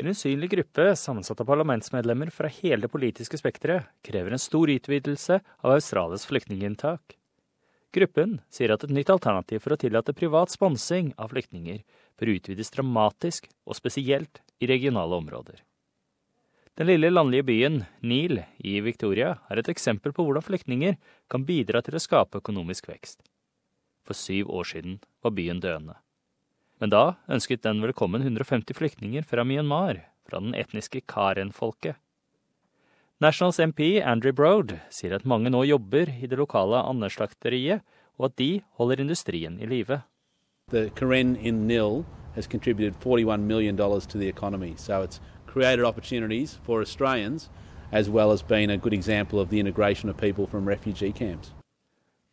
En usynlig gruppe sammensatt av parlamentsmedlemmer fra hele det politiske spekteret krever en stor utvidelse av Australias flyktninginntak. Gruppen sier at et nytt alternativ for å tillate privat sponsing av flyktninger bør utvides dramatisk, og spesielt i regionale områder. Den lille landlige byen Neil i Victoria er et eksempel på hvordan flyktninger kan bidra til å skape økonomisk vekst. For syv år siden var byen døende. Men da ønsket den velkommen 150 flyktninger fra Myanmar, fra den etniske Karen-folket. Nationals MP Andrew Broad sier at mange nå jobber i det lokale andeslakteriet, og at de holder industrien i live. Karen in Nil has contributed $41 million to the economy, so it's created opportunities for Australians as well as being a good example of the integration of people from refugee camps.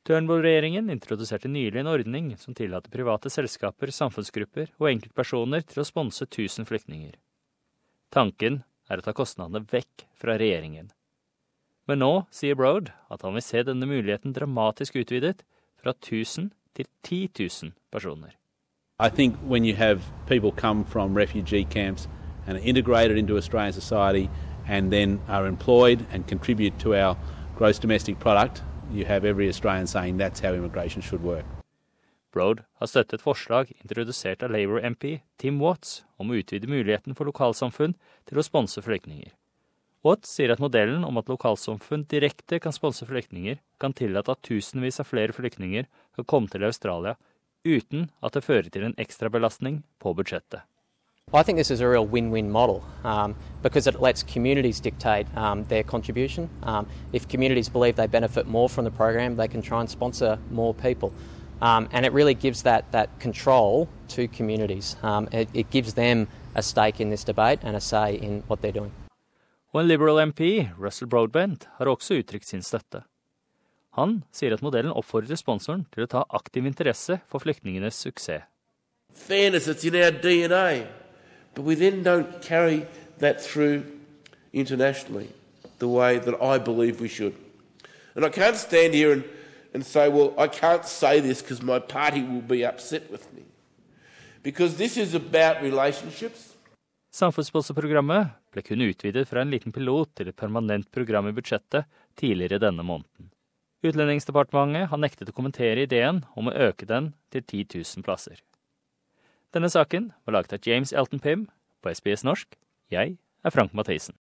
Turnbull-regjeringen introduserte nylig en ordning som tillater private selskaper, samfunnsgrupper og enkeltpersoner til å sponse 1000 flyktninger. Tanken er å ta kostnadene vekk fra regjeringen. Men nå sier Broad at han vil se denne muligheten dramatisk utvidet, fra 1000 til 10 000 personer. I think when you have people come from refugee camps and are integrated into Australian society and then are employed and contribute to our gross domestic product, you have every Australian saying that's how immigration should work. Broad har støttet forslag introdusert av Labour-MP Tim Watts om å utvide muligheten for lokalsamfunn til å sponse flyktninger. Watts sier at modellen om at lokalsamfunn direkte kan sponse flyktninger, kan tillate at tusenvis av flere flyktninger kan komme til Australia uten at det fører til en ekstrabelastning på budsjettet. I think this is a real win-win model um, because it lets communities dictate um, their contribution. Um, if communities believe they benefit more from the program, they can try and sponsor more people. Um, and it really gives that, that control to communities. Um, it, it, gives them a stake in this debate and a say in what they're doing. Og en Liberal MP, Russell Broadbent, har også uttrykt sin støtte. Han sier at modellen oppfordrer sponsoren til å ta aktiv interesse for flyktningenes suksess. Fairness, it's in our DNA. But we then don't carry that through internationally the way that I believe we should. And I can't stand here and, and say, well, I can't say this because my party will be upset with me. Because this is about relationships. Samfunnssponsorprogrammet ble kun utvidet fra en liten pilot til et permanent program i budsjettet tidligere denne måneden. Utlendingsdepartementet har nektet å kommentere ideen om å øke den til 10 000 plasser. Denne saken var laget av James Elton Pym på SBS norsk. Jeg er Frank Mathisen.